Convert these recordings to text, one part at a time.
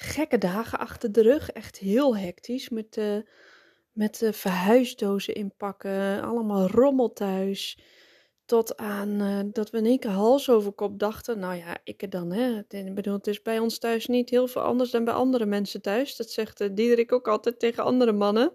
gekke dagen achter de rug. Echt heel hectisch. Met, de, met de verhuisdozen inpakken. Allemaal rommel thuis. Tot aan uh, dat we in één keer hals over kop dachten. Nou ja, ik er dan. Hè. Ik bedoel, het is bij ons thuis niet heel veel anders dan bij andere mensen thuis. Dat zegt Diederik ook altijd tegen andere mannen.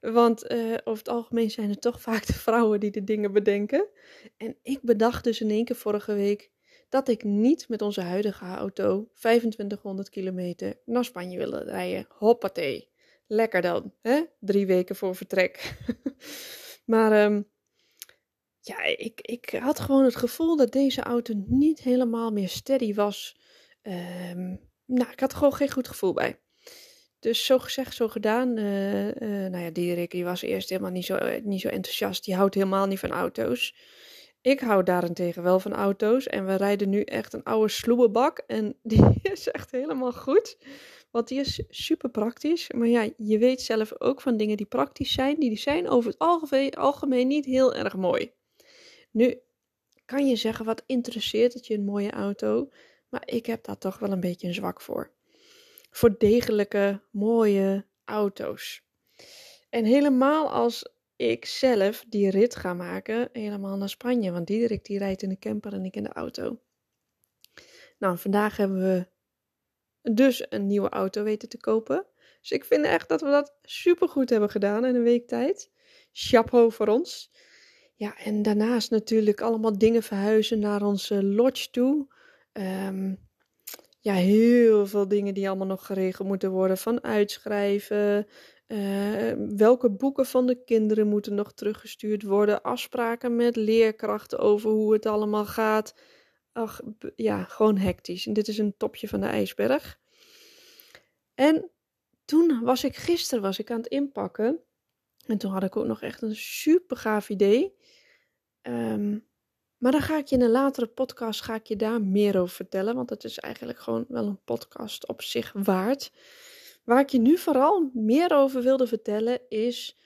Want over het algemeen zijn het toch vaak de vrouwen die de dingen bedenken. En ik bedacht dus in één keer vorige week dat ik niet met onze huidige auto 2500 kilometer naar Spanje wilde rijden. Hoppatee. Lekker dan, hè? Drie weken voor vertrek. maar um, ja, ik, ik had gewoon het gevoel dat deze auto niet helemaal meer steady was. Um, nou, ik had er gewoon geen goed gevoel bij. Dus zo gezegd, zo gedaan. Uh, uh, nou ja, Dierik die was eerst helemaal niet zo, niet zo enthousiast. Die houdt helemaal niet van auto's. Ik hou daarentegen wel van auto's. En we rijden nu echt een oude sloebebak. En die is echt helemaal goed. Want die is super praktisch. Maar ja, je weet zelf ook van dingen die praktisch zijn. Die zijn over het algemeen, algemeen niet heel erg mooi. Nu kan je zeggen, wat interesseert het je een mooie auto? Maar ik heb daar toch wel een beetje een zwak voor. Voor degelijke, mooie auto's. En helemaal als ik zelf die rit ga maken helemaal naar Spanje. Want Diederik die rijdt in de camper en ik in de auto. Nou, vandaag hebben we dus een nieuwe auto weten te kopen. Dus ik vind echt dat we dat super goed hebben gedaan in een week tijd. Chapeau voor ons. Ja, en daarnaast natuurlijk allemaal dingen verhuizen naar onze lodge toe. Um, ja, heel veel dingen die allemaal nog geregeld moeten worden. Van uitschrijven, uh, welke boeken van de kinderen moeten nog teruggestuurd worden? Afspraken met leerkrachten over hoe het allemaal gaat. Ach, ja, gewoon hectisch. En dit is een topje van de ijsberg. En toen was ik gisteren was ik aan het inpakken. En toen had ik ook nog echt een super gaaf idee. Um, maar dan ga ik je in een latere podcast ga ik je daar meer over vertellen. Want het is eigenlijk gewoon wel een podcast op zich waard. Waar ik je nu vooral meer over wilde vertellen is: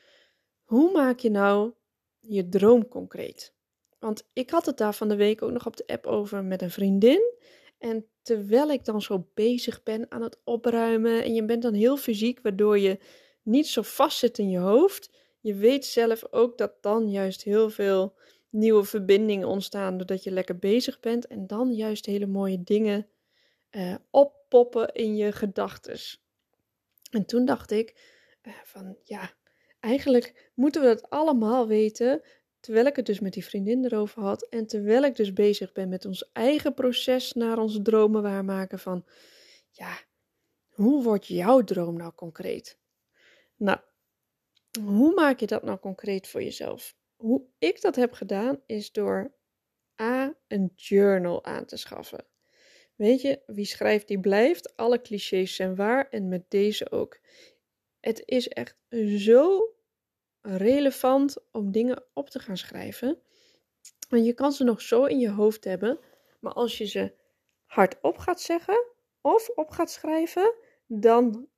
hoe maak je nou je droom concreet? Want ik had het daar van de week ook nog op de app over met een vriendin. En terwijl ik dan zo bezig ben aan het opruimen en je bent dan heel fysiek, waardoor je niet zo vast zit in je hoofd. Je weet zelf ook dat dan juist heel veel nieuwe verbindingen ontstaan doordat je lekker bezig bent en dan juist hele mooie dingen uh, oppoppen in je gedachtes. En toen dacht ik uh, van ja, eigenlijk moeten we dat allemaal weten. Terwijl ik het dus met die vriendin erover had. En terwijl ik dus bezig ben met ons eigen proces naar onze dromen waarmaken. Van ja, hoe wordt jouw droom nou concreet? Nou, hoe maak je dat nou concreet voor jezelf? Hoe ik dat heb gedaan is door A, een journal aan te schaffen. Weet je, wie schrijft die blijft. Alle clichés zijn waar en met deze ook. Het is echt zo relevant om dingen op te gaan schrijven. Want je kan ze nog zo in je hoofd hebben, maar als je ze hardop gaat zeggen of op gaat schrijven, dan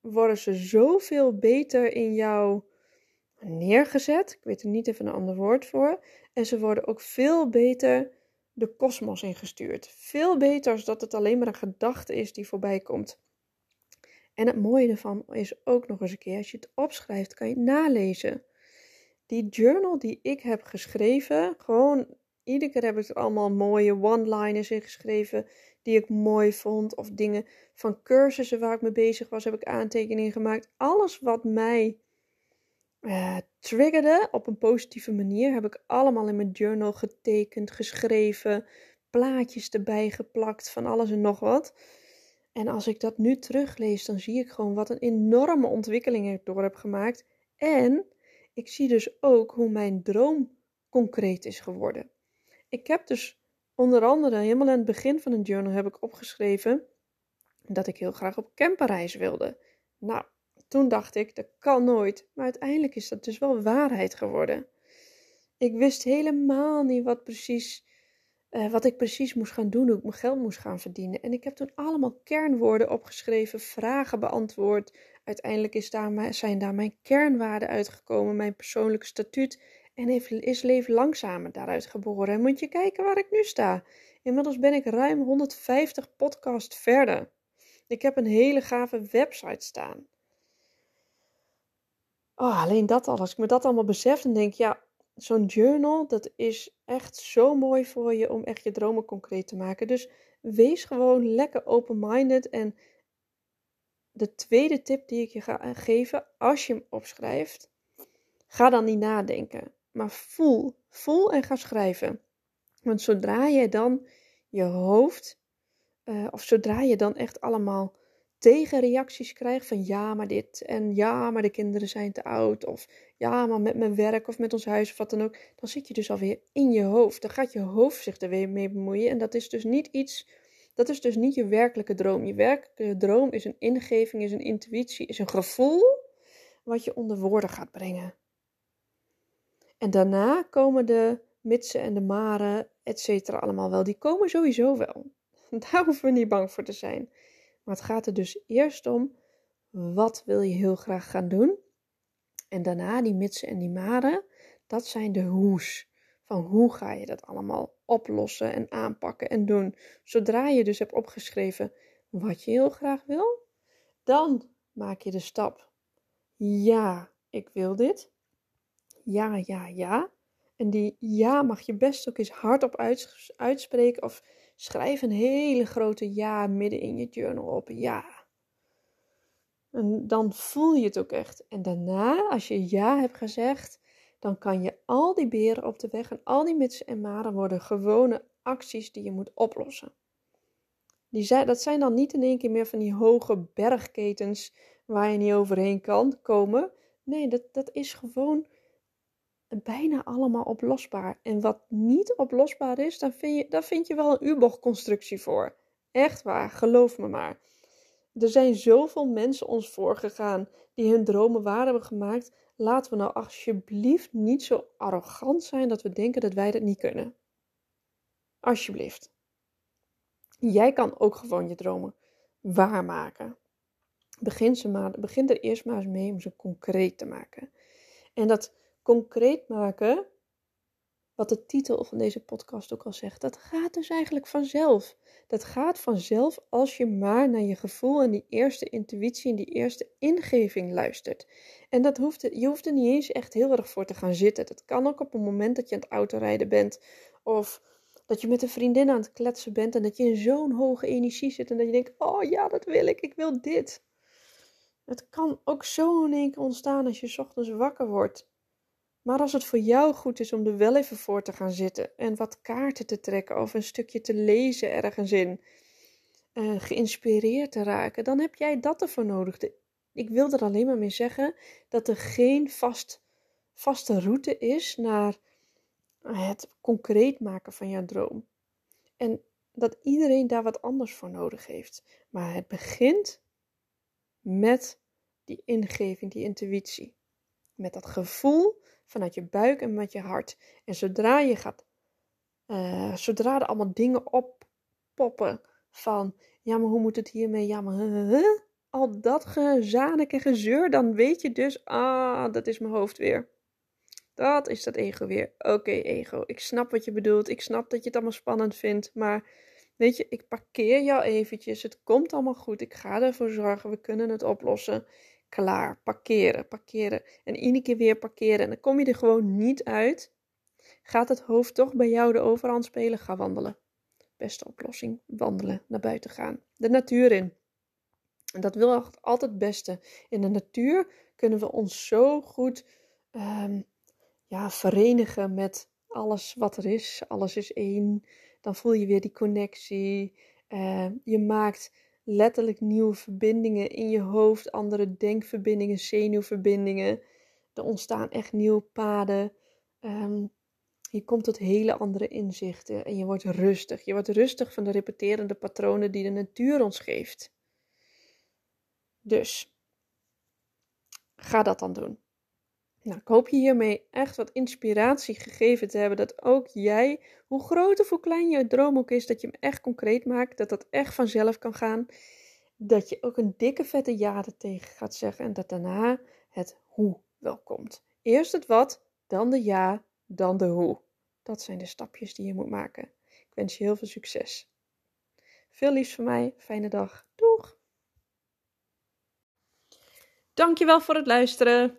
worden ze zoveel beter in jouw neergezet. Ik weet er niet even een ander woord voor. En ze worden ook veel beter de kosmos ingestuurd. Veel beter als dat het alleen maar een gedachte is die voorbij komt. En het mooie ervan is ook nog eens een keer, als je het opschrijft, kan je het nalezen. Die journal die ik heb geschreven, gewoon iedere keer heb ik er allemaal mooie one-liners in geschreven die ik mooi vond. Of dingen van cursussen waar ik mee bezig was, heb ik aantekeningen gemaakt. Alles wat mij uh, triggerde op een positieve manier, heb ik allemaal in mijn journal getekend, geschreven, plaatjes erbij geplakt, van alles en nog wat. En als ik dat nu teruglees, dan zie ik gewoon wat een enorme ontwikkeling ik door heb gemaakt. En ik zie dus ook hoe mijn droom concreet is geworden. Ik heb dus onder andere helemaal aan het begin van een journal heb ik opgeschreven dat ik heel graag op camperreis wilde. Nou, toen dacht ik, dat kan nooit. Maar uiteindelijk is dat dus wel waarheid geworden. Ik wist helemaal niet wat, precies, uh, wat ik precies moest gaan doen, hoe ik mijn geld moest gaan verdienen. En ik heb toen allemaal kernwoorden opgeschreven, vragen beantwoord. Uiteindelijk is daar, zijn daar mijn kernwaarden uitgekomen, mijn persoonlijke statuut. En is leven langzamer daaruit geboren. En moet je kijken waar ik nu sta. Inmiddels ben ik ruim 150 podcast verder. Ik heb een hele gave website staan. Oh, alleen dat al. Als ik me dat allemaal besef, dan denk ik, ja, zo'n journal, dat is echt zo mooi voor je om echt je dromen concreet te maken. Dus wees gewoon lekker open-minded. En de tweede tip die ik je ga geven, als je hem opschrijft, ga dan niet nadenken. Maar voel, voel en ga schrijven. Want zodra je dan je hoofd, uh, of zodra je dan echt allemaal tegenreacties krijgt van ja, maar dit en ja, maar de kinderen zijn te oud of ja, maar met mijn werk of met ons huis of wat dan ook, dan zit je dus alweer in je hoofd. Dan gaat je hoofd zich er weer mee bemoeien en dat is dus niet iets, dat is dus niet je werkelijke droom. Je werkelijke droom is een ingeving, is een intuïtie, is een gevoel wat je onder woorden gaat brengen. En daarna komen de mitsen en de maren, et cetera, allemaal wel. Die komen sowieso wel. Daar hoeven we niet bang voor te zijn. Maar het gaat er dus eerst om, wat wil je heel graag gaan doen? En daarna die mitsen en die maren, dat zijn de hoes. Van hoe ga je dat allemaal oplossen en aanpakken en doen. Zodra je dus hebt opgeschreven wat je heel graag wil, dan maak je de stap. Ja, ik wil dit. Ja, ja, ja. En die ja mag je best ook eens hardop uitspreken of Schrijf een hele grote ja midden in je journal op. Ja. En dan voel je het ook echt. En daarna, als je ja hebt gezegd, dan kan je al die beren op de weg en al die mitsen en maren worden gewone acties die je moet oplossen. Die zijn, dat zijn dan niet in één keer meer van die hoge bergketens waar je niet overheen kan komen. Nee, dat, dat is gewoon bijna allemaal oplosbaar. En wat niet oplosbaar is, dan vind je, daar vind je wel een U-bochtconstructie voor. Echt waar, geloof me maar. Er zijn zoveel mensen ons voorgegaan die hun dromen waar hebben gemaakt. Laten we nou alsjeblieft niet zo arrogant zijn dat we denken dat wij dat niet kunnen. Alsjeblieft. Jij kan ook gewoon je dromen waarmaken. Begin, ze maar, begin er eerst maar eens mee om ze concreet te maken. En dat concreet maken, wat de titel van deze podcast ook al zegt, dat gaat dus eigenlijk vanzelf. Dat gaat vanzelf als je maar naar je gevoel en die eerste intuïtie en die eerste ingeving luistert. En dat hoeft, je hoeft er niet eens echt heel erg voor te gaan zitten. Dat kan ook op een moment dat je aan het autorijden bent of dat je met een vriendin aan het kletsen bent en dat je in zo'n hoge energie zit en dat je denkt, oh ja, dat wil ik, ik wil dit. Het kan ook zo in één keer ontstaan als je ochtends wakker wordt maar als het voor jou goed is om er wel even voor te gaan zitten en wat kaarten te trekken of een stukje te lezen ergens in, uh, geïnspireerd te raken, dan heb jij dat ervoor nodig. ik wil er alleen maar mee zeggen dat er geen vast, vaste route is naar het concreet maken van jouw droom. En dat iedereen daar wat anders voor nodig heeft. Maar het begint met die ingeving, die intuïtie. Met dat gevoel vanuit je buik en met je hart. En zodra je gaat, uh, zodra er allemaal dingen oppoppen van, ja, maar hoe moet het hiermee? Ja, maar al dat gezanik en gezeur, dan weet je dus, ah, dat is mijn hoofd weer. Dat is dat ego weer. Oké, ego, ik snap wat je bedoelt. Ik snap dat je het allemaal spannend vindt, maar weet je, ik parkeer jou eventjes. Het komt allemaal goed. Ik ga ervoor zorgen. We kunnen het oplossen klaar. Parkeren, parkeren. En iedere keer weer parkeren. En dan kom je er gewoon niet uit. Gaat het hoofd toch bij jou de overhand spelen? Ga wandelen. Beste oplossing. Wandelen, naar buiten gaan. De natuur in. En dat wil altijd het beste. In de natuur kunnen we ons zo goed um, ja, verenigen met alles wat er is. Alles is één. Dan voel je weer die connectie. Uh, je maakt letterlijk nieuwe verbindingen in je hoofd, andere denkverbindingen, zenuwverbindingen. Er ontstaan echt nieuwe paden. Um, je komt tot hele andere inzichten en je wordt rustig. Je wordt rustig van de repeterende patronen die de natuur ons geeft. Dus ga dat dan doen. Nou, ik hoop je hiermee echt wat inspiratie gegeven te hebben dat ook jij, hoe groot of hoe klein je droom ook is, dat je hem echt concreet maakt, dat dat echt vanzelf kan gaan. Dat je ook een dikke vette ja er tegen gaat zeggen en dat daarna het hoe wel komt. Eerst het wat, dan de ja, dan de hoe. Dat zijn de stapjes die je moet maken. Ik wens je heel veel succes. Veel liefs van mij, fijne dag. Doeg! Dankjewel voor het luisteren.